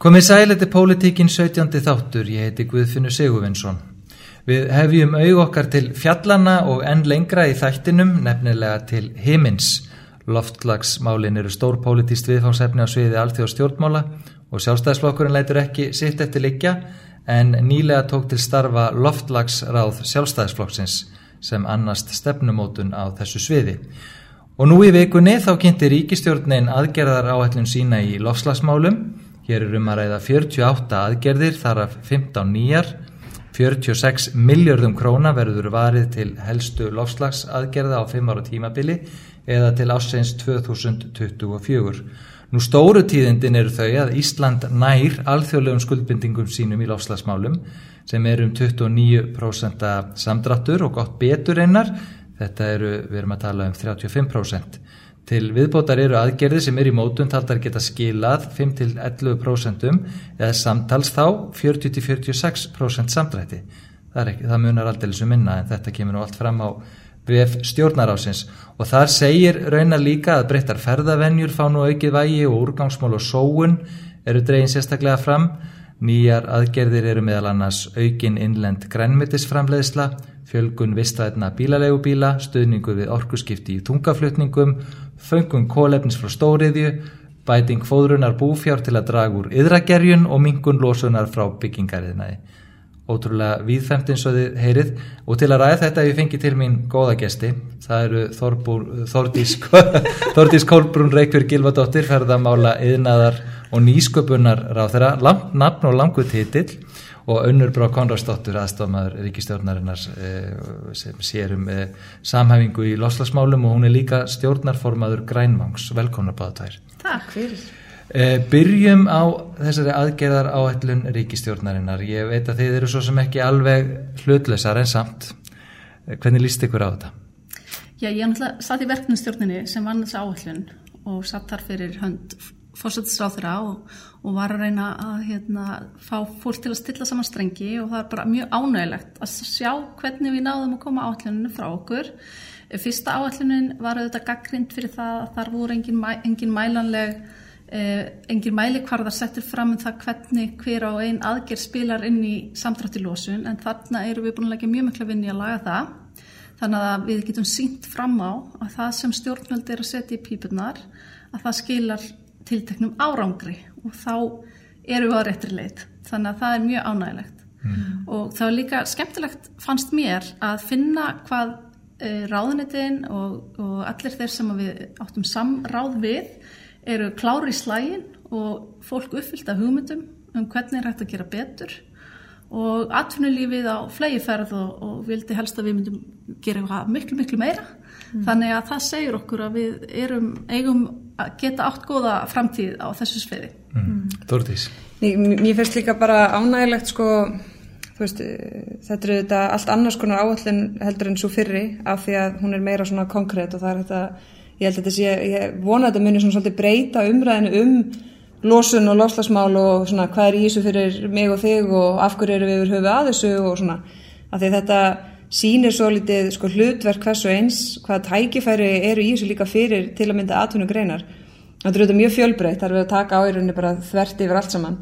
Komið sæleti pólitíkin 17. þáttur, ég heiti Guðfinnur Sigurvinsson. Við hefjum aug okkar til fjallana og enn lengra í þættinum, nefnilega til himins. Loftlagsmálin eru stór pólitíst viðfáðsefni á sviði alþjóð stjórnmála og sjálfstæðsflokkurinn lætur ekki sitt eftir likja en nýlega tók til starfa loftlagsráð sjálfstæðsflokksins sem annast stefnumótun á þessu sviði. Og nú í vikunni þá kynnti ríkistjórnin aðgerðar áætlun sína í lofslagsmálum Hér er um að ræða 48 aðgerðir, þar af 15 nýjar, 46 miljardum króna verður varið til helstu lofslagsaðgerða á 5 ára tímabili eða til ásseins 2024. Nú stóru tíðindin eru þau að Ísland nær alþjóðlegum skuldbindingum sínum í lofslagsmálum sem er um 29% samdrattur og gott betur einar, þetta eru, við erum að tala um 35%. Til viðbótar eru aðgerði sem er í mótun taldar geta skilað 5-11% eða samtals þá 40-46% samdrætti. Það, ekki, það munar aldrei sem minna en þetta kemur nú allt fram á BF stjórnarásins og þar segir raunar líka að breyttar ferðavennjur fá nú aukið vægi og úrgangsmál og sóun eru dregin sérstaklega fram. Nýjar aðgerðir eru meðal annars aukin innlend grænmyndisframleiðsla, fjölgun vistvæðna bílalegubíla, stuðningu við orkuskipti í tungaflutningum, föngum kólefnis frá stóriðju, bæting fóðrunar búfjár til að draga úr yðragerjun og mingun losunar frá byggingariðnaði. Ótrúlega þið heyrið og til að ræða þetta ég fengi til mín góða gesti. Það eru Þorbúr, Þordís, Þordís Kolbrún Reykjörg Gilvardóttir, ferðamála, yðnaðar og nýsköpunar ráð þeirra, langt nafn og langu titill og Unnur Brá Konradsdóttur aðstofmaður Ríkistjórnarinnar eh, sem sér um eh, samhæfingu í loslasmálum og hún er líka stjórnarformaður Grænvangs. Velkomna báða tvær. Takk fyrir. Eh, byrjum á þessari aðgerðar áætlun Ríkistjórnarinnar. Ég veit að þið eru svo sem ekki alveg hlutleysar en samt. Hvernig líst ykkur á þetta? Já, ég satt í verknumstjórninni sem vann þessu áætlun og satt þar fyrir hönd fórsættisráþurra og, og var að reyna að hérna, fá fólk til að stilla saman strengi og það er bara mjög ánægilegt að sjá hvernig við náðum að koma áalluninu frá okkur. Fyrsta áallunin var auðvitað gaggrind fyrir það að þar voru engin, engin mælanleg, eh, engin mælikvarðar settir fram um það hvernig hver á einn aðgerð spilar inn í samdrættilósun en þarna eru við búin að leggja mjög mikla vinni að laga það. Þannig að við getum sínt fram á að það sem stjórnvöld er að setja í pípunar að það skilar tilteknum árangri og þá eru við á réttri leit þannig að það er mjög ánægilegt mm. og það er líka skemmtilegt fannst mér að finna hvað e, eh, ráðunitin og, og allir þeir sem við áttum samráð við eru klári í slægin og fólk uppfyllt af hugmyndum um hvernig er hægt að gera betur. Og atvinnulífið á flegiferð og, og vildi helst að við myndum gera miklu miklu meira mm. þannig að það segir okkur að við erum eigum að geta átt góða framtíð á þessu sviði mm. mm. Þortís Mér finnst líka bara ánægilegt sko veist, þetta eru þetta allt annars konar áallin heldur en svo fyrri af því að hún er meira svona konkrétt og það er þetta ég held að þetta sé, ég vona að þetta munir svona svolítið breyta umræðinu um losun og loslasmál og svona hvað er í þessu fyrir mig og þig og af hverju eru við yfir höfu að þessu og svona af því þetta sínir svo litið sko, hlutverk hvers og eins hvaða tækifæri eru í þessu líka fyrir til að mynda atvinnu greinar. Þetta er auðvitað mjög fjölbreytt, það er við að taka áirunni bara þvert yfir allt saman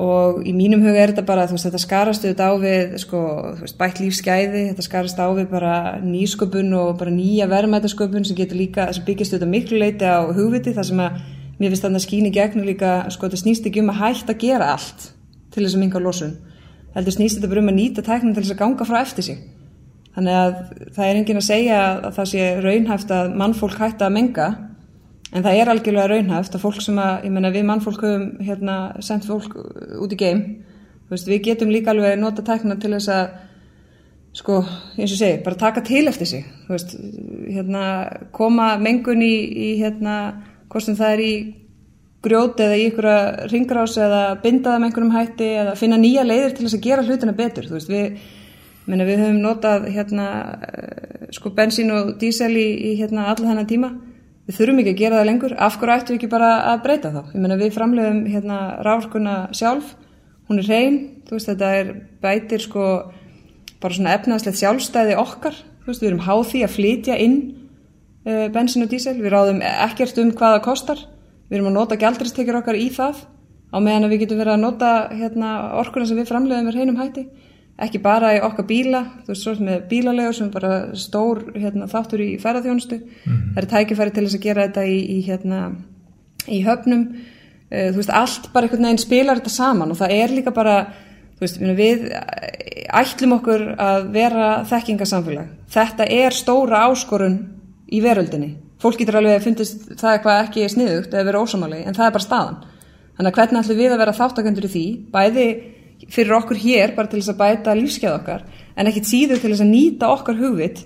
og í mínum huga er þetta bara veist, þetta skarast auðvitað á við sko, veist, bætt lífsgæði, þetta skarast á við bara nýsköpun og bara nýja verðmætasköpun sem getur líka, sem byggist auðvitað miklu leiti á hugviti þar sem að mér finnst þannig að skýni gegnum líka sko þetta snýst ekki um að hægt að gera allt til þess að minga losun heldur snýst þetta bara um að nýta tæknum til þess að ganga frá eftir sig. Þannig að það er engin að segja að það sé raunhæft að mannfólk hætta að menga en það er algjörlega raunhæft að fólk sem að, ég menna við mannfólk höfum hérna sendt fólk út í geim. Veist, við getum líka alveg nota tækna til þess að sko, eins og segi, bara taka til eftir sig. Veist, hérna koma mengun í, í hérna, hvort sem það er í grjóti eða í einhverja ringrás eða binda það með einhverjum hætti eða finna nýja leiðir til þess að gera hlutina betur. Þú veist við, menna, við höfum notað hérna eh, sko bensín og dísel í, í hérna allar þennan tíma. Við þurfum ekki að gera það lengur. Af hverju ættum við ekki bara að breyta þá? Menna við framlegum hérna ráðskuna sjálf. Hún er reyn þú veist þetta er bætir sko bara svona efnæðslegt sjálfstæði okkar. Þú veist við erum háð því að flytja inn uh, bensín og dísel. Við ráðum ekkert um hvaða kostar við erum að nota gældristekjur okkar í það á meðan við getum verið að nota hérna, orkuna sem við framleiðum með hreinum hætti. Ekki bara í okkar bíla þú veist, svo með bílalegur sem bara stór hérna, þáttur í ferðarþjónustu mm. það er tækifæri til þess að gera þetta í, í, hérna, í höfnum. Uh, þú veist, allt bara einhvern veginn spilar þetta saman og það er líka bara veist, við ætlum okkur að vera þekkingasamfélag þetta er stóra áskorun í veröldinni fólk getur alveg að fundist það eitthvað ekki sniðugt eða vera ósamali en það er bara staðan. Þannig að hvernig ætlum við að vera þáttakendur í því? Bæði fyrir okkur hér bara til þess að bæta lífskeið okkar en ekkit síður til þess að nýta okkar hugvit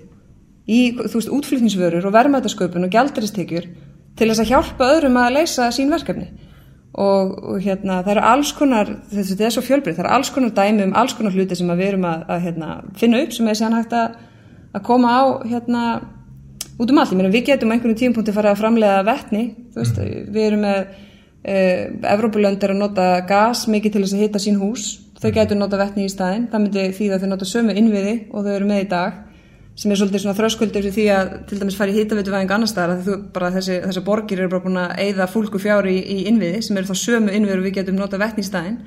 í þú veist útflutningsvörur og vermaðasköpun og gældaristekjur til þess að hjálpa öðrum að leysa sín verkefni. Og, og hérna það eru alls konar þetta er svo fjölbreytt, það eru alls konar dæmi um alls konar hluti sem við erum að, að hérna, finna upp sem er sér hægt að, að koma á hérna út um allt, ég meina við getum einhvern tímpunkti fara að framlega vettni, veist, mm. við erum með uh, Evrópulönd er að nota gas mikið til þess að hita sín hús, þau mm. getur nota vettni í staðin, það myndi því að þau nota sömu innviði og þau eru með í dag, sem er svolítið svona þröskuldur því að til dæmis fara í hitaveituvæðing annar staðar, þú bara þessi, þessi borgir eru bara búin að eigða fólku fjári í, í innviði sem eru þá sömu innviður og við getum nota vettni í staðin,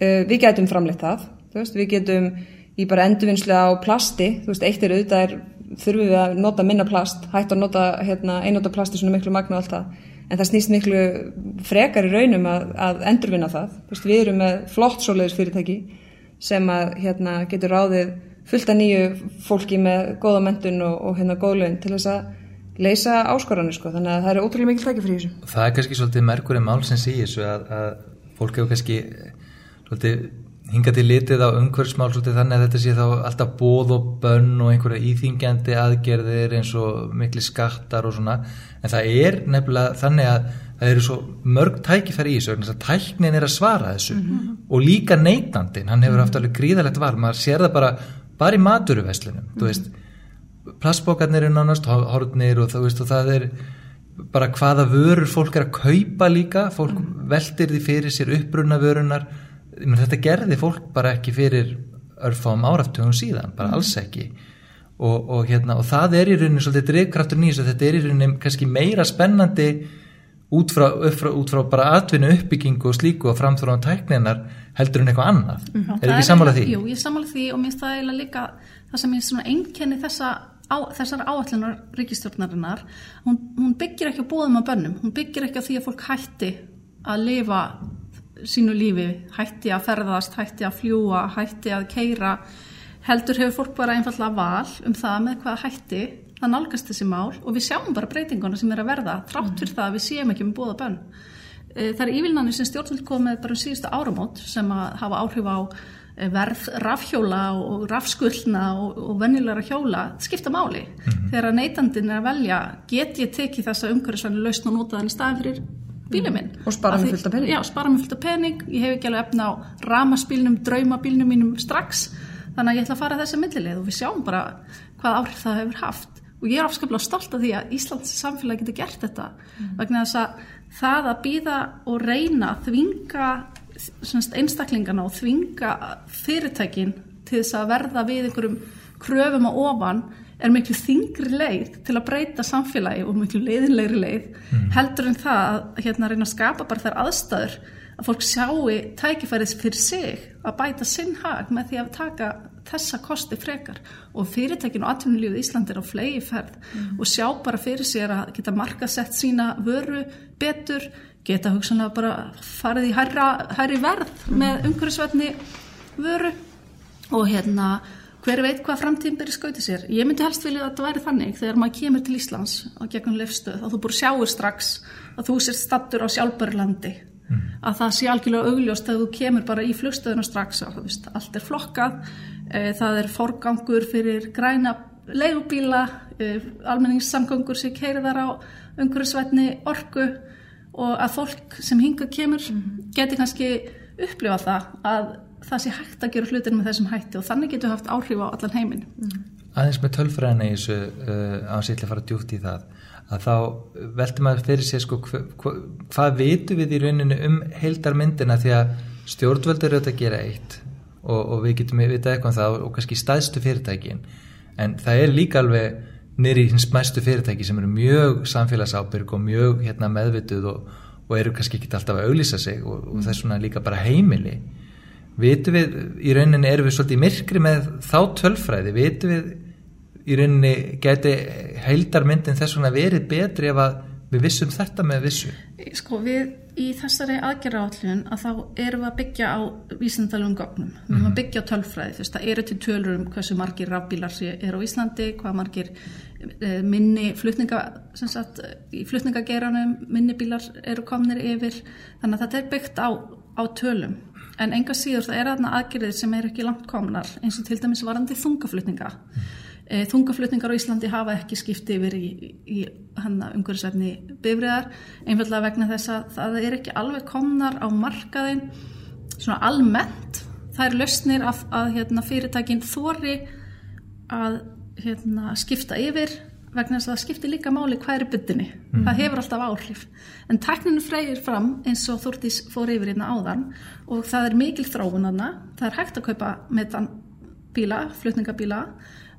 uh, við getum framleitt það, veist, við getum í bara endurvinnslu á plasti, þú veist, eitt er auðvitað er þurfum við að nota minna plast, hægt að nota hérna, einnota plast í svona miklu magna og allt það. En það snýst miklu frekar í raunum að, að endurvinna það. Vist, við erum með flott svoleiðis fyrirtæki sem að hérna, getur ráðið fullt af nýju fólki með góða mentun og, og hérna góðlaun til þess að leysa áskoranir sko, þannig að það eru ótrúlega mikil tæki fyrir þessu. Það er kannski svolítið merkurinn mál sem sé þessu að, að fólk hefur kannski svolítið hinga til litið á umhverfsmál þannig að þetta sé þá alltaf bóð og bönn og einhverja íþingjandi aðgerðir eins og miklu skattar og svona en það er nefnilega þannig að það eru svo mörg tækifæri í þessu að tæknin er að svara þessu mm -hmm. og líka neytandin, hann hefur haft alveg gríðalegt var, maður sér það bara bara í maturuveslinum, mm -hmm. þú mhm. veist plastbókarnir er nánast hortnir og, veist, og það er bara hvaða vörur fólk er að kaupa líka fólk mm -hmm. veldir því fyrir sér uppbrunna vörunar þetta gerði fólk bara ekki fyrir örfám áraftugum síðan, bara alls mm. ekki og, og, hérna, og það er í rauninu svolítið drivkraftur nýs og þetta er í rauninu kannski meira spennandi út frá, frá, út frá bara atvinnu uppbyggingu og slíku og framþróðan tækninar heldur en eitthvað annað mm -hmm. er ekki sammálað því? Jú, ég er sammálað því og minnst það eiginlega líka það sem ég svona einkenni þessa á, þessar áallunar ríkistjórnarinnar hún, hún byggir ekki á bóðum á bönnum hún byggir ekki á því að fólk hætti að lifa sínu lífi, hætti að ferðast, hætti að fljúa, hætti að keira, heldur hefur fólk bara einfallega val um það með hvað hætti það nálgast þessi mál og við sjáum bara breytinguna sem er að verða, trátt fyrir mm. það að við séum ekki með bóða bönn. E, það er ívilnani sem stjórnvöld komið bara um síðustu áramót sem að hafa áhrif á e, verð rafhjóla og rafskullna og, og vennilegra hjóla skipta máli. Mm -hmm. Þegar neytandin er að velja get ég tekið þessa umhverfisvæli lausn og nota þann í staðin fyrir bílum minn. Og spara mig fullt af pening. Já, spara mig fullt af pening, ég hef ekki alveg efna á ramaspílnum, draumabílnum mínum strax, þannig að ég ætla að fara þessi millilegð og við sjáum bara hvað áhrif það hefur haft. Og ég er afskaplega stolt af því að Íslands samfélag getur gert þetta, mm. vegna þess að það að býða og reyna að þvinga einstaklingana og þvinga fyrirtækin til þess að verða við einhverjum kröfum á ofan er miklu þingri leið til að breyta samfélagi og miklu leiðinlegri leið mm. heldur en það að hérna reyna að skapa bara þær aðstæður að fólk sjáu tækifærið fyrir sig að bæta sinn hag með því að taka þessa kosti frekar og fyrirtækinu og atvinnulífið Ísland er á flegi ferð mm. og sjá bara fyrir sér að geta markasett sína vöru betur, geta hugsanlega bara farið í hærri verð mm. með umhverfisverðni vöru og hérna hver veit hvað framtíðin byrja skauti sér ég myndi helst vilja að þetta væri þannig þegar maður kemur til Íslands á gegnum lefstöð að þú búið sjáur strax að þú sér stattur á sjálfbörlandi mm. að það sé algjörlega augljóst að þú kemur bara í flugstöðuna strax að veist, allt er flokkað e, það er forgangur fyrir græna leigubíla e, almenningssamgangur sem keirir þar á umhverfisvætni orgu og að fólk sem hinga kemur mm. geti kannski upplifa það að það sé hægt að gera hlutinu með þessum hætti og þannig getur haft áhrif á allan heiminn. Mm. Aðeins með tölfræðina í þessu uh, að fara djúpt í það að þá veltum að fyrir sér sko hva, hva, hvað vitum við í rauninu um heildarmyndina því að stjórnvöldur eru að gera eitt og, og við getum við vita eitthvað um það og kannski staðstu fyrirtækin en það er líka alveg nýri hins mæstu fyrirtæki sem eru mjög samfélagsábyrg og mjög hérna, meðvituð og, og eru kannski ekki alltaf að auglýsa sig og, og þess vegna líka bara heimili vitum við, í rauninni erum við svolítið myrkri með þá tölfræði? Vitum við í rauninni geti heildarmyndin þess vegna verið betri ef að við vissum þetta með vissu? Sko við í þessari aðgerraállun að þá erum við að byggja á vísindalum gögnum, við erum að byggja á tölfræði þess að það eru til tölur um hversu margir rafbílar er á Íslandi, hvað margir eh, minni flutninga sagt, í flutningageranum minni bílar eru komnir yfir. Þannig að þetta er byggt á, á tölum en enga síður það er aðna aðgerðir sem er ekki langt komnar eins og til dæmis varandi þungaflutninga. E, þungaflutningar á Íslandi hafa ekki skipti yfir í, í umhverfisverðni bifriðar, einfallega vegna þess að það er ekki alveg komnar á markaðin svona almennt það er lausnir að, að hérna, fyrirtækin þóri að hérna, skipta yfir vegna þess að það skiptir líka máli hvað er byttinni, mm. það hefur alltaf áhrif en tekninu freyir fram eins og Þúrtís fór yfir hérna áðan og það er mikil þróun aðna, það er hægt að kaupa metan bíla, flutningabíla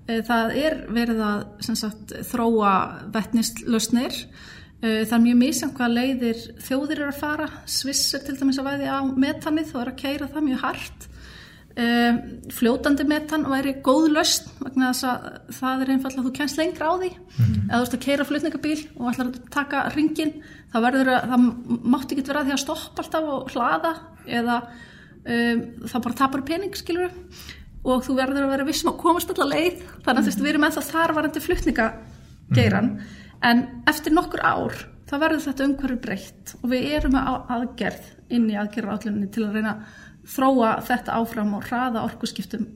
Eh, það er verið að sagt, þróa vettnistlösnir. Eh, það er mjög mísjant hvað leiðir þjóðir eru að fara. Sviss er til dæmis að væði á metanið og er að keira það mjög hart. Eh, fljótandi metan væri góð löst vegna þess að það er einfallega að þú kennst lengra á því. Mm. Eða þú ert að keira flutningabíl og ætlar að taka ringin, þá verður að, það mátt ekki vera því að stoppa alltaf og hlaða eða um, þá bara tapar pening, skilur og þú verður að vera vissum að komast allar leið þannig að þú veist við erum ennþá þar varandi flutningageiran mm. en eftir nokkur ár þá verður þetta umhverju breytt og við erum að aðgerð inn í aðgerðarállunni til að reyna að þróa þetta áfram og hraða orkuskiptum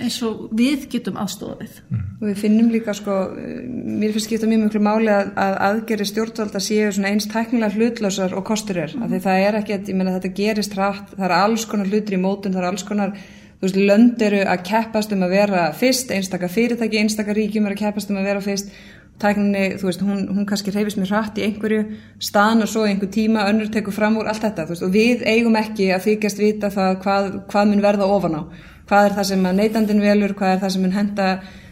eins og við getum aðstofið. Mm. Við finnum líka sko, mér finnst skipta mjög mjög máli að, að aðgerri stjórnvalda séu eins tæknilega hlutlausar og kostur er, mm. af því það er ekkert, ég menna þetta gerist hratt, það er alls konar hlutur í mótun, það er alls konar þú veist, lönd eru að keppast um að vera fyrst, einstakar fyrirtæki, einstakar ríkjum eru að keppast um að vera fyrst tækninni, þú veist, hún, hún kannski reyfist mér hratt í einhverju staðn og svo einhver tíma, önnur tekur fram úr allt þetta, þú veist, og við eigum ekki að þykjast vita það hvað, hvað mun verða ofan á, hvað er það sem neytandin velur, hvað er það sem mun henda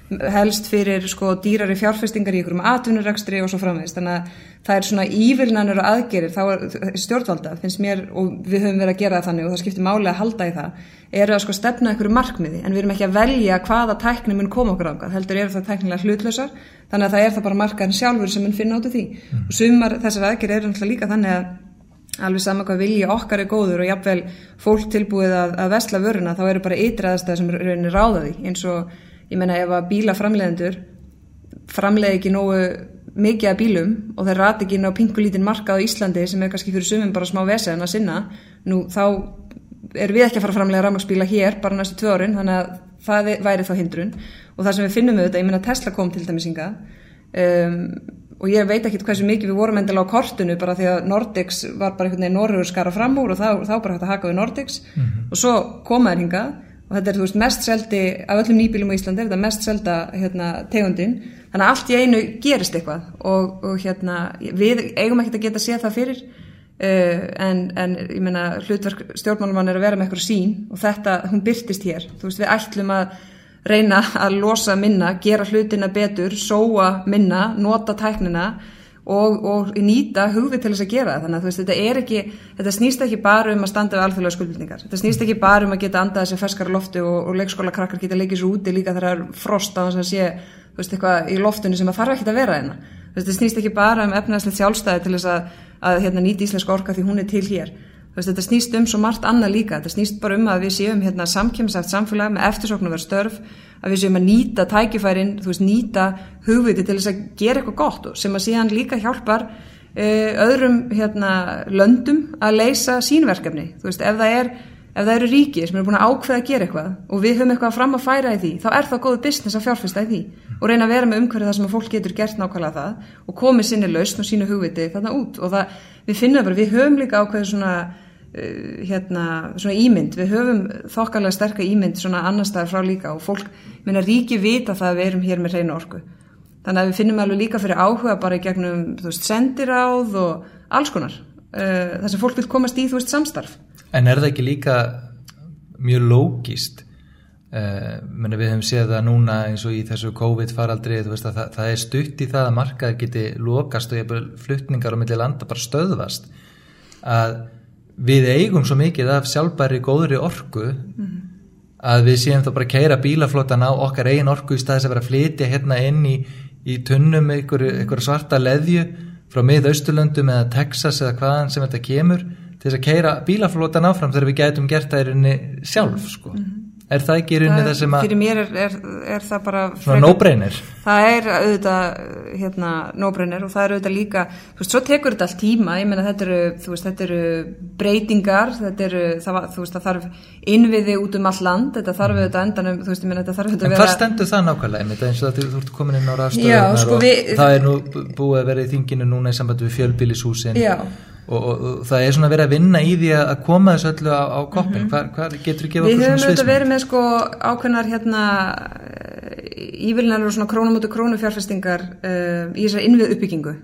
helst fyrir sko dýrari fjárfestingar í ykkurum atvinnurekstri og svo framvegist þannig að það er svona ívilnanur og aðgerir þá er stjórnvalda, finnst mér og við höfum verið að gera þannig og það skiptir máli að halda í það, eru að sko stefna ykkur markmiði. En við erum ekki að velja hvaða tækni mun koma okkur ákvað, heldur eru það tæknilega hlutlösar, þannig að það er það bara markaðin sjálfur sem mun finna át af því. Mm. og sumar þessar aðgerir eru náttúrulega líka þannig að alveg saman hvað vilja okkar er góður og jafnvel fólk tilbúið að, að vesla vöruna þá eru bara ytraðastæði sem raunir ráðaði eins og ég menna ef að bílaframleðendur framleiði ekki nógu mikið af bílum og þeir rati ekki inn á pingulítinn markað á Íslandi sem er kannski fyrir sumum bara smá vese en að sinna, nú þá er við ekki að fara að framlega rafmagsbíla hér bara næstu tvö orðin, þannig að það væri þá hindrun og það sem við finnum auðvitað, ég menna Tesla kom til dæmis ynga um, og ég veit ekki hversu mikið við vorum endala á kortinu bara því að Nordex var bara einhvern veginn Norröður skara fram úr og þá, þá bara hægt að haka við Nordex mm -hmm. og svo komaður hingað og þetta er þú veist mest seldi af öllum nýbílum á Íslandi er þetta mest selda hérna, tegundin. Þannig að allt í einu gerist eitthvað. Og, og hérna við eigum ekki að geta séð það fyrir. Uh, en, en ég meina hlutverk stjórnmálumann er að vera með eitthvað sín og þetta, hún byrtist hér. Þú veist við ætlum að reyna að losa minna, gera hlutina betur sóa minna, nota tæknina og, og nýta hugvið til þess að gera það. Þannig að veist, þetta ekki, þetta snýst ekki bara um að standa við alþjóðlega skuldbyrningar þetta snýst ekki bara um að geta andað þessi ferskara loftu og, og leikskóla krakkar geta leikið svo úti líka þegar það er frost á þess að sé veist, eitthvað í loftunni sem að þarf ekki að vera einna hérna. þetta snýst ekki bara um efnæðslegt sjálfstæði til þess að, að hérna, nýta íslenska orka því hún er til hér. Veist, þetta snýst um svo margt annað líka. Þetta snýst bara um að við séum hérna, samkjömsæft samfélag með eftirsoknuverð störf að við séum að nýta tækifærin, þú veist, nýta hugviti til þess að gera eitthvað gott sem að síðan líka hjálpar uh, öðrum hérna, löndum að leysa sínverkefni, þú veist, ef það er ef það eru ríki sem eru búin að ákveða að gera eitthvað og við höfum eitthvað fram að færa í því þá er það góðu business að fjárfesta í því og reyna að vera með umhverju það sem að fólk getur gert nákvæmlega það og komið sinni lausn og sínu hugviti þarna út. Og það, við finnum bara, við höfum líka Uh, hérna, svona ímynd, við höfum þokkarlega sterkar ímynd svona annar staðar frá líka og fólk, minna ríki vita það að við erum hér með reynu orku. Þannig að við finnum alveg líka fyrir áhuga bara í gegnum, þú veist, sendiráð og alls konar, uh, þar sem fólk vil komast í, þú veist, samstarf. En er það ekki líka mjög lógist uh, menna við hefum séð það núna eins og í þessu COVID faraldri, veist að það, það er stutt í það að markaður geti lokast og fluttningar á milli landa bara stöðvast. Að við eigum svo mikið af sjálfbæri góðri orku að við séum þá bara að keira bílaflótan á okkar eigin orku í staðis að vera að flytja hérna inn í, í tunnum einhver svarta leðju frá miðausturlöndum eða Texas eða hvaðan sem þetta kemur til þess að keira bílaflótan áfram þegar við gætum gert það í rauninni sjálf sko. Er það ekki rauninni það sem að fyrir mér er, er, er það bara svona no-brainer. Það er auðvitað hérna, no-brainer og það er auðvitað líka þú veist, svo tekur þetta allt tíma. Ég meina þetta eru, þú veist, þetta eru breytingar, þetta eru það, þú veist, það þarf innviði út um all land þetta þarf auðvitað endanum, þú veist, ég meina þetta þarf auðvitað En að hvað stendur það nákvæmlega einmitt eins og þetta þú ert komin inn á rafstöðunar sko, og við- það er nú búið að vera í þinginu núna í sambandi við fjölbýlishúsin. Já. Og, og, og það er svona verið að vinna í því að koma þessu öllu á, á koppin mm -hmm. hvað getur þú gefa Mhm. Við okkur höfum svona auðvitað sviðsmynd? verið með sko ákveðnar hérna ívilnar og svona krónumóti krónufjárfestingar uh, í þessari innvið uppbyggingu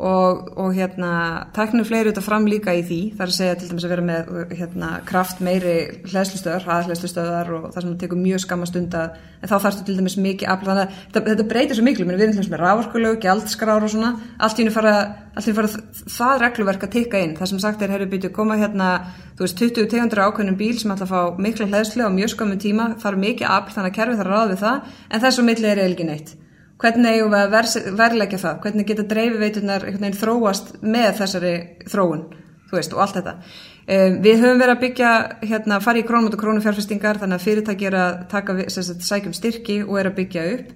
og, og hérna tæknum fleiri auðvitað fram líka í því þar að segja til dæmis að vera með hérna kraft meiri hlæðslustöðar, hraðhlæðslustöðar og það sem tekur mjög skamma stund að en þá þarfstu til dæmis mikið afla þannig að þetta, þetta breytir svo miklu, við erum til dæmis með rávorkulög, gjaldskrár og svona. Allt í henni fara, fara það regluverk að tikka inn, það sem sagt er herri byrju koma hérna, þú veist 20 tegundur ákveðnum bíl sem ætla að fá mikla hlæðslu á mjög skamum tíma, þarf mikið afl þannig að kerfi þarf að ráða við það, en þessu milli er eiginlega neitt hvernig eigum við að vers- verðleggja það? Hvernig geta dreifiveiturnar þróast með þessari þróun veist, og allt þetta? Um, við höfum verið að byggja, hérna, fara í krónum og krónu fjárfestingar, þannig að fyrirtæki er að taka, sagt, sækjum styrki og er að byggja upp.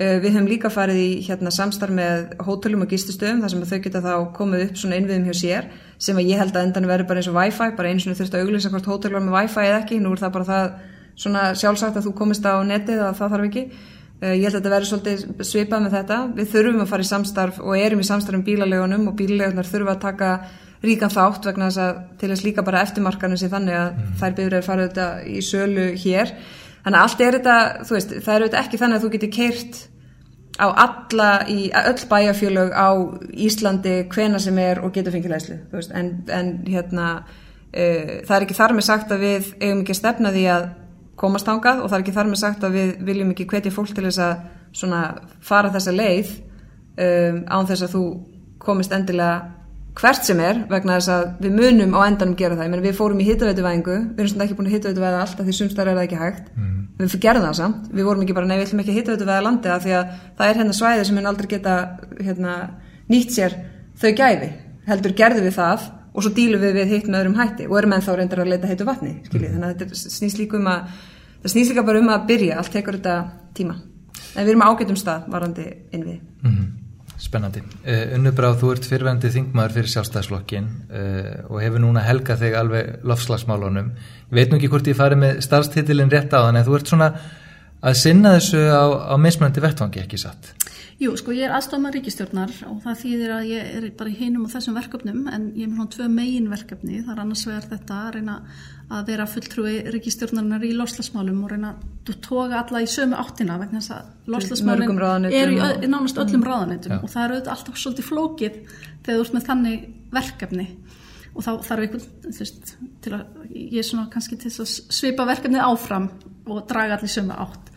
Uh, við höfum líka farið í hérna, samstarf með hótelum og gistustöðum, þar sem þau geta þá komið upp svona innviðum hjá sér sem að ég held að endan verður bara eins og Wi-Fi bara einu svona þurft að auglýsa hvort hótel var með Wi-Fi eða ekki, nú er það bara það sjálfsagt að þú komist á netið að það þarf ekki ég held að þetta verður svolítið svipað með þetta. Við þurfum að fara í samstarf og erum í samstarf um bílalegunum og bílalegunar þurfa að taka ríkan þátt vegna þess að til þess líka bara eftirmarkanum sér þannig að þær byrjar fara þetta í sölu hér. Þannig að allt er þetta, þú veist, það er þetta ekki þannig að þú getur keirt á alla í öll bæjarfjölög á Íslandi hvena sem er og getur fengið læslu en, en hérna uh, það er ekki þar með sagt að við eigum ekki að stefna því að komast þangað og það er ekki þar með sagt að við viljum ekki hvetja fólk til þess að svona fara þessa leið um, án þess að þú komist endilega hvert sem er vegna þess að við munum á endanum gera það, ég meina við fórum í hittaveituvæðingu við erum svona ekki búin að hittaveituvæða allt af því sumstar er það ekki hægt. Mm. við gerðum það samt, við vorum ekki bara nei við ætlum ekki að hittaveituvæða landi af því að það er hérna svæði sem mun aldrei geta hérna, nýtt sér þau gæfi heldur gerðum við það og svo dílum við við hitt með öðrum hætti og erum ennþá reyndar að leita heitu vatni skiljið, þannig að þetta snýst líka um að það snýst líka bara um að byrja, allt tekur þetta tíma en við erum ágætum stað varandi innvið Mhm. Spennandi. Uh, Unnubráð, þú ert fyrrvendi þingmaður fyrir sjálfstæðsflokkin uh, og hefur núna helgað þig alveg lofslagsmálunum. Ég veit nú ekki hvort ég farið með starfstitilin rétt á þann en þú ert svona að sinna þessu á, á mismunandi vettvangi ekki satt. Jú, sko ég er aðstofna ríkistjórnar og það þýðir að ég er bara í hinum og þessum verkefnum en ég er með svona tvö megin verkefni, það er annars vegar þetta að reyna að vera fulltrúi ríkistjórnarinnar í loslasmálum og reyna að toga alla í sömu áttina vegna þess að loslasmálum er í nánast öllum ráðanetum Já. og það er auðvitað alltaf svolítið flókið þegar þú ert með þannig verkefni og þá þarf einhvern þú veist, til að, ég er svona kannski til að svipa verkefnið áfram og draga allir sömu átt.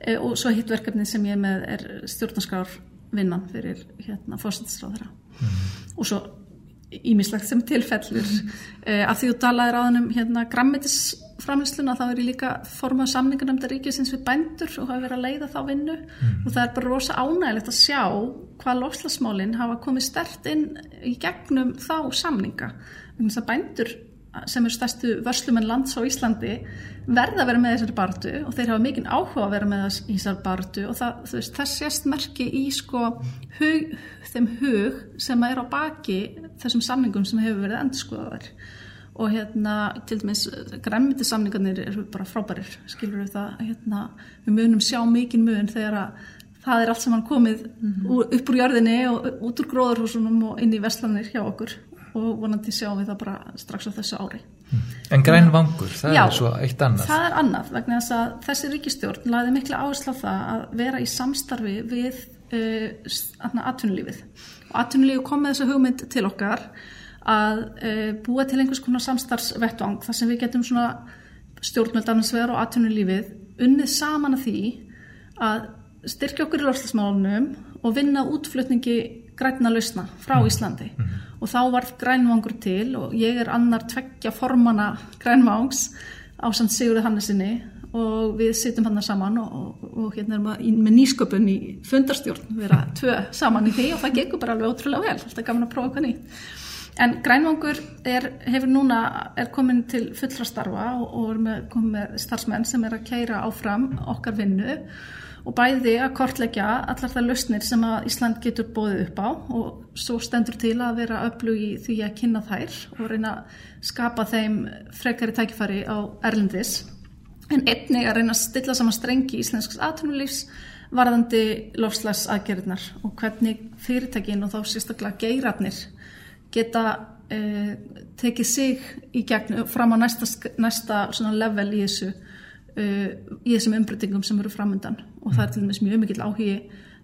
E, og svo hitt verkefnið sem ég með er stjórnarskrár vinnan fyrir hérna fórsættisráðara og svo ímislegt sem tilfellur e, af því þú talaðir á þennum hérna grammetisframlýsluna þá er ég líka formað samningarnæmda ríkisins við bændur og hafa verið að leiða þá vinnu. Og það er bara rosa ánægilegt að sjá hvað lofslagsmálin hafa komið stert inn í gegnum þá samninga. Þess að bændur sem eru stærstu vörslumenn lands á Íslandi verða að vera með þessari bartu og þeir hafa mikinn áhuga að vera með þessari bartu og það, veist, þess sést merki í sko hug, þeim hug sem er á baki þessum samningum sem hefur verið endurskoðaðar og hérna til dæmis græmiti samningarnir eru bara frábærir skilur við það? Hérna, við munum sjá mikinn mun þegar að það er allt sem hann komið úr, upp úr jörðinni og út úr gróðarhúsunum og inn í verslanir hjá okkur og vonandi sjáum við það bara strax á þessu ári. En græn vangur, það Já, er svo eitt annað. Það er annað vegna þess að þessi ríkistjórn laði mikla áherslu á það að vera í samstarfi við uh, atvinnulífið. Og atvinnulífið kom með þessu hugmynd til okkar að uh, búa til einhvers konar samstarfsvettvang þar sem við getum svona stjórnmöldarnarsvegar og atvinnulífið unnið saman að því að styrkja okkur í lofslagsmálunum og vinna útflutningi grænna lausna frá Íslandi og þá var grænvangur til og ég er annar tveggja formana grænvangs á samt Sigurði Hannesinni og við sittum hann saman og, og, og hérna erum við með nýsköpun í fundarstjórn, við erum tvö saman í því og það gekur bara alveg ótrúlega vel, alltaf gaman að prófa hvað nýtt. En grænvangur er, hefur núna, er komin til fullra starfa og, og er með, komin með starfsmenn sem er að keira áfram okkar vinnu og bæði að kortleggja allar það lausnir sem að Ísland getur bóðið upp á og svo stendur til að vera öflug í því að kynna þær og reyna að skapa þeim frekari tækifæri á Erlendis. En einnig að reyna að stilla saman strengi íslensks aðtunulífs varðandi lofslags aðgerðnar og hvernig fyrirtækin og þá sérstaklega geirarnir geta eh, tekið sig í gegn fram á næsta, næsta level í þessu uh, í þessum umbreytingum sem eru framöndan og það er til dæmis mjög mikill áhugi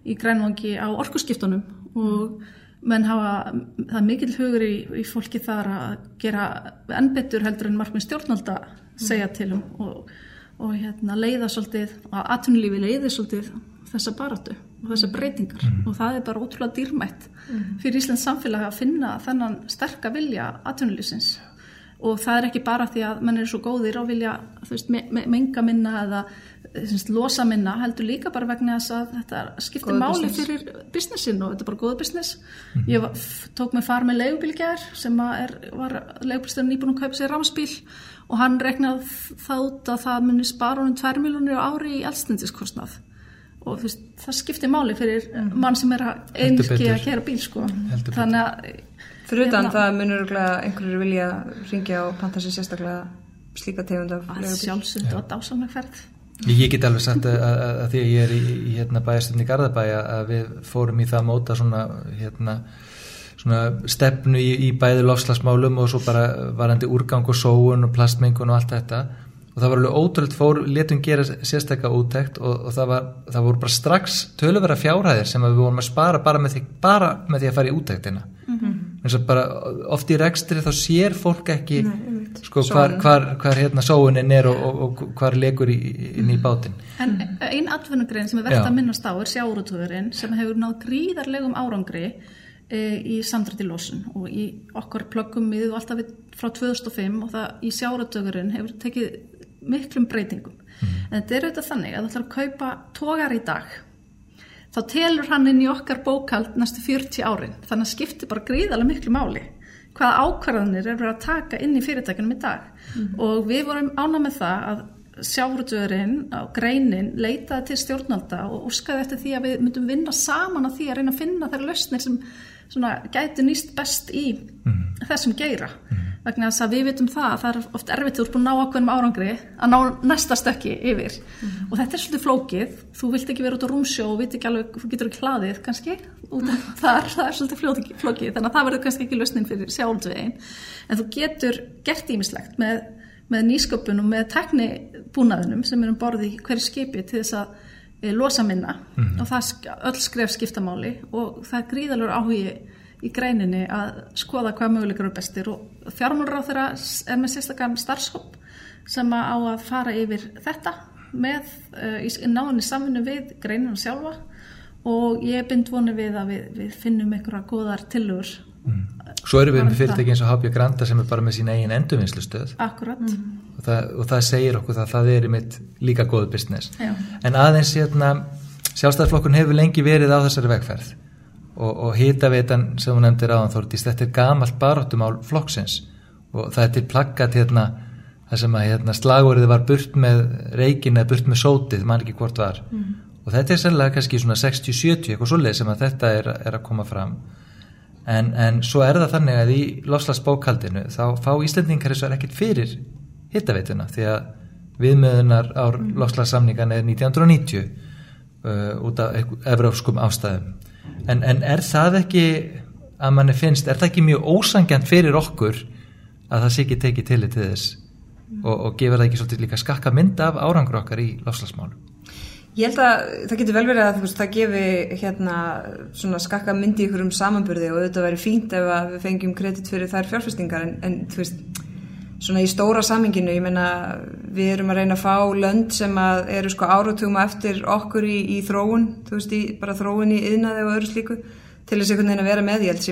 í grænvangi á orkuskiptunum og menn hafa, það er mikill hugur í, í fólki þar að gera enn betur heldur en markmið stjórnvalda segja til um og, og hérna, leiða svolítið, að atvinnulífi leiði svolítið þessa baratu og þessa breytingar mm. og það er bara ótrúlega dýrmætt mm. fyrir Íslands samfélag að finna þennan sterka vilja atvinnulífsins og það er ekki bara því að mann er svo góðir á vilja veist, me, me, menga minna eða syns, losa minna heldur líka bara vegna þess að þetta skiptir máli business. fyrir businessin og þetta er bara góða business Mhm. ég var, tók mig far með leigubílgjær sem að er, var leigubílstæðin nýbúin að kaupa sér rámsbíl og hann regnað það út að það muni spara honum 2 miljonir á ári í eldstindiskostnað og þú veist, það skiptir máli fyrir mann sem er að einski að kera bíl sko. Þannig að Fyrir utan Hérna. það munur einhverjir vilja ringja og panta sér sérstaklega slíka tegund af sjálfsönd og dásamlega ferð Ég get alveg sagt að, að, að því að ég er í, í hérna, bæjastöfni Garðabæja að við fórum í það að móta svona, hérna, svona stefnu í, í bæði lofslagsmálum og svo bara varandi úrgang og sóun og plastmengun og allt þetta og það var alveg ótrúlega fór, letum gera sérstakka úttekt og, og það, var, það voru bara strax töluvera fjárhæðir sem að við vorum að spara bara með því, bara með því að fara í úttektina. Mm -hmm. bara oft í rekstri þá sér fólk ekki Nei, sko, hvar, hvar, hvar hérna sóunin er og, og, og hvar legur í, inn í bátinn. En ein atvinnugrein sem er verðt að minnast á er sjáurutugurinn sem hefur náð gríðarlegum árangri e, í samdrætti losun og í okkar plöggum miðu alltaf við, frá 2005 og það í sjárutugurinn hefur tekið miklum breytingum. En þetta er auðvitað þannig að þú ætlar að kaupa tógar í dag. Þá telur hann inn í okkar bókald næstu 40 árin. Þannig að skiptir bara gríðarlega miklu máli hvaða ákvarðanir er verið að taka inn í fyrirtækunum í dag. Og við vorum ána með það að sjáurutugurinn á greinin leitaði til stjórnalda og úskaði eftir því að við myndum vinna saman á því að reyna að finna þær lausnir sem svona, gæti nýst best í þessum geira. Vegna þess að við vitum það að það er oft erfitt þú ert búin að ná ákveðnum árangri að ná næsta stökki yfir. Og þetta er svolítið flókið. Þú vilt ekki vera út á rúmsjó og veit ekki alveg þú getur ekki hlaðið kannski út af þar, það er svolítið flókið, þannig að það verður kannski ekki lausnin fyrir sjálfsvegin en þú getur gert ímislegt með, með nýsköpun og með teknibúnaðinum sem er um borði í hverju skipi til þess að losa minna. Og það öll skref skiptamáli og það er gríðalur áhugi í greininni að skoða hvað möguleikar eru bestir. Og fjármálráð þeirra er með sérstakann starfshóp sem að á að fara yfir þetta með uh, í náðinni samvinnu við greinina sjálfa. Og ég bind voni við að við, við finnum einhverja góðar tillögur Svo erum við með fyrirtæki eins og HB Granda sem er bara með sín eigin endurvinnslustöð. Akkurat og, það, og það segir okkur það að það er í mitt líka góð business. Já. en aðeins hérna sjálfstæðarflokkun hefur lengi verið á þessari vegferð. Og, og hitaveitan sem hún nefndir áðan Þórdís, þetta er gamalt baráttumál flokksins. Og það er til plaggat hérna það sem að hérna, slagorðið var burt með reikin eða burt með sótið, mann ekki hvort var. Og þetta er sérlega kannski svona 60-70 eitthvað svoleið sem að þetta er, er að koma fram en, en svo er það þannig að í lofslagsbókaldinu þá fá Íslendingar þess að ekkert fyrir hittaveituna því að viðmöðunar á lofslagssamningan er 1990 uh, út af evrópskum ástæðum. En, en er það ekki að manni finnst, er það ekki mjög ósangjant fyrir okkur að það sé ekki tekið til þess og, og gefur það ekki svolítið líka skakka mynd af árangur okkar í lofslagsmálum Ég held að það getur vel verið að veist, það gefi hérna skakka myndi ykkur um samanburði og þetta væri fínt ef við fengjum kredit fyrir þær fjárfestingar. En, en þú veist, svona í stóra saminginu, ég meina við erum að reyna að fá lönd sem eru sko áratugum eftir okkur í, í þróun, þú veist, í bara þróun í yðnaði og öðru slíku, til þess einhvern veginn að vera með, ég held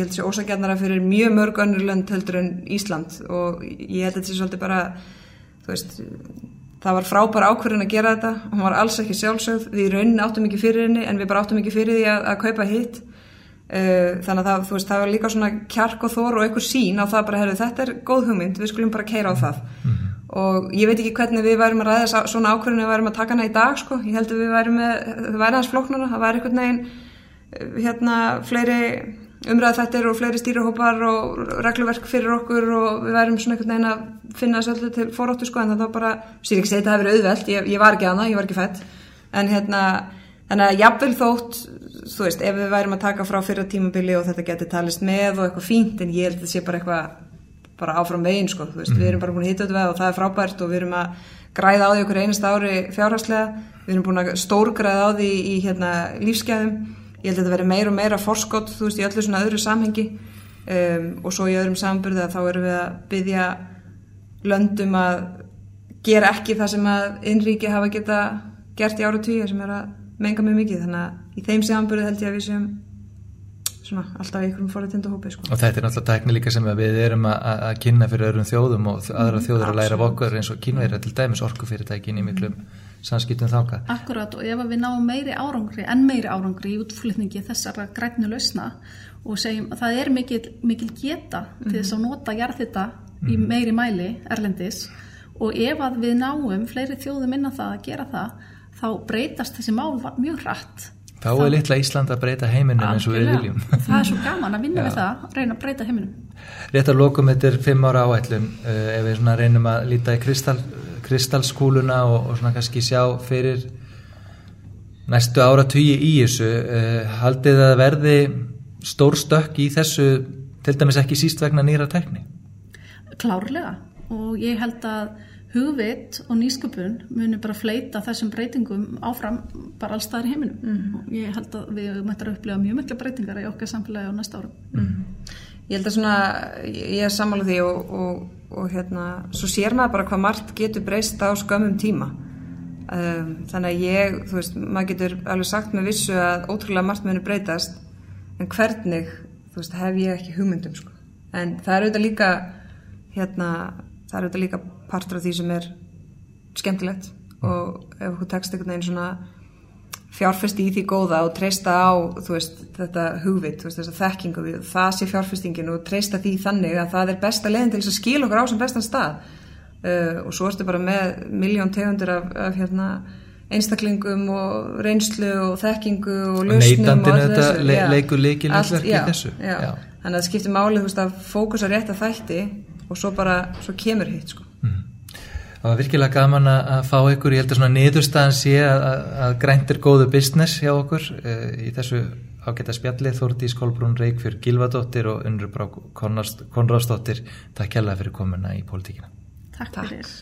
held sé ósakjarnara fyrir mjög mörg önnur lönd heldur en Ísland. Og ég held að þetta sé svolítið bara þú veist, það var frábæra ákverðin að gera þetta, hún var alls ekki sjálfsögð. Við raunin áttum ekki fyrir henni en við bara áttum ekki fyrir því að, að kaupa hitt. Uh, þannig að það, veist, það var líka svona kjark og þór og einhver sín á það bara, herru, þetta er góð hugmynd, við skulum bara keira á það. Mm og ég veit ekki hvernig við værum að ræða svona ákverðin við værum að taka hana í dag, sko. Ég held að við værum með, það væri hans flóknara, það væri einhvern veginn hérna fleiri umræð þetta og fleiri stýrihópar og regluverk fyrir okkur og við værum svona einhvern veginn að finna þessu öllu til fóráttu sko en það var bara, sér ekki segið þetta hefur auðvelt, ég, ég var ekki aðna, ég var ekki fætt en hérna, þannig að jafnvel þótt, þú veist, ef við værum að taka frá fyrra tímabili og þetta getur talist með og eitthvað fínt en ég held að þetta sé bara eitthvað bara áfram veginn sko, þú veist, mm. við erum bara búin að hita þetta og það er frábært og við erum að græða á því okkur einast ári fjárhagslega, við erum búin að stórgræða á því í hérna, lífsgæðum ég held að þetta veri meira og meira forskott þú veist í öllu svona öðru samhengi. Um, og svo í öðrum samburði að þá erum við að byggja löndum að gera ekki það sem að innríki hafa geta gert í ára tíu sem er að menga mjög mikið. Þannig að í þeim samburði held ég að við séum svona alltaf ykkurum fórhættindu hópi sko. og þetta er náttúrulega tækni líka sem við erum að, að kynna fyrir öðrum þjóðum og aðra mm, þjóður að læra af okkur eins og kynverðar til dæmis orkufyrirtækin í miklum samskiptum þáka. Akkurat og ef við náum meiri árangri, enn meiri árangri í útflutningi þessara grænu lausna og segjum að það er mikil, mikil geta mm -hmm. til þess að nota jarðita mm -hmm. í mhm. meiri mæli erlendis og ef að við náum fleiri þjóðum innan það að gera það þá breytast þessi mál mjög hratt. Þá er litla Ísland að breyta heiminum eins og við viljum. Það er svo gaman að vinna við það, reyna að breyta heiminum. Rétt að lokum þetta er fimm ára áætlum uh, ef við reynum að líta í kristall kristalskúluna og, og svona kannski sjá fyrir næstu ára tugi í þessu uh, haldið að verði stór stökk í þessu til dæmis ekki síst vegna nýra tækni? Klárlega og ég held að hugvit og nýsköpun munir bara fleita þessum breytingum áfram bara alls það er heiminum mm. og ég held að við möttum að upplifa mjög mikla breytingar í okkar samfélagi á næsta árum mm. Ég held að svona, ég er sammála því og, og, og hérna, svo sér maður bara hvað margt getur breyst á skömmum tíma. Um, þannig að ég, þú veist, maður getur alveg sagt með vissu að ótrúlega margt munir breytast, en hvernig, þú veist, hef ég ekki hugmyndum, sko. En það er auðvitað líka, hérna, það er auðvitað líka partur af því sem er skemmtilegt og ef þú tekst einhvern veginn svona fjárfesti í því góða og treysta á veist, þetta hugvit, veist, þessa þekkingu það sé fjárfestingin og treysta því þannig að það er besta leginn til þess að skila okkur á sem bestan stað uh, og svo ertu bara með miljón tegundur af, af hérna, einstaklingum og reynslu og þekkingu og lausnum og allt þessu le leikur leikilvægt í þessu já. Já. þannig að það skiptir málið veist, að fókusa rétt að þætti og svo bara svo kemur hitt sko mm. Það var virkilega gaman að fá ykkur, ég held að svona niðurstaðan sé að, að grænt er góðu business hjá okkur e, í þessu ágæta spjalli Þórti Skólbrún Reykjörg Gilvadóttir og Unrubrák Konradsdóttir. Takk hjálpa fyrir komuna í pólitíkina. Takk fyrir.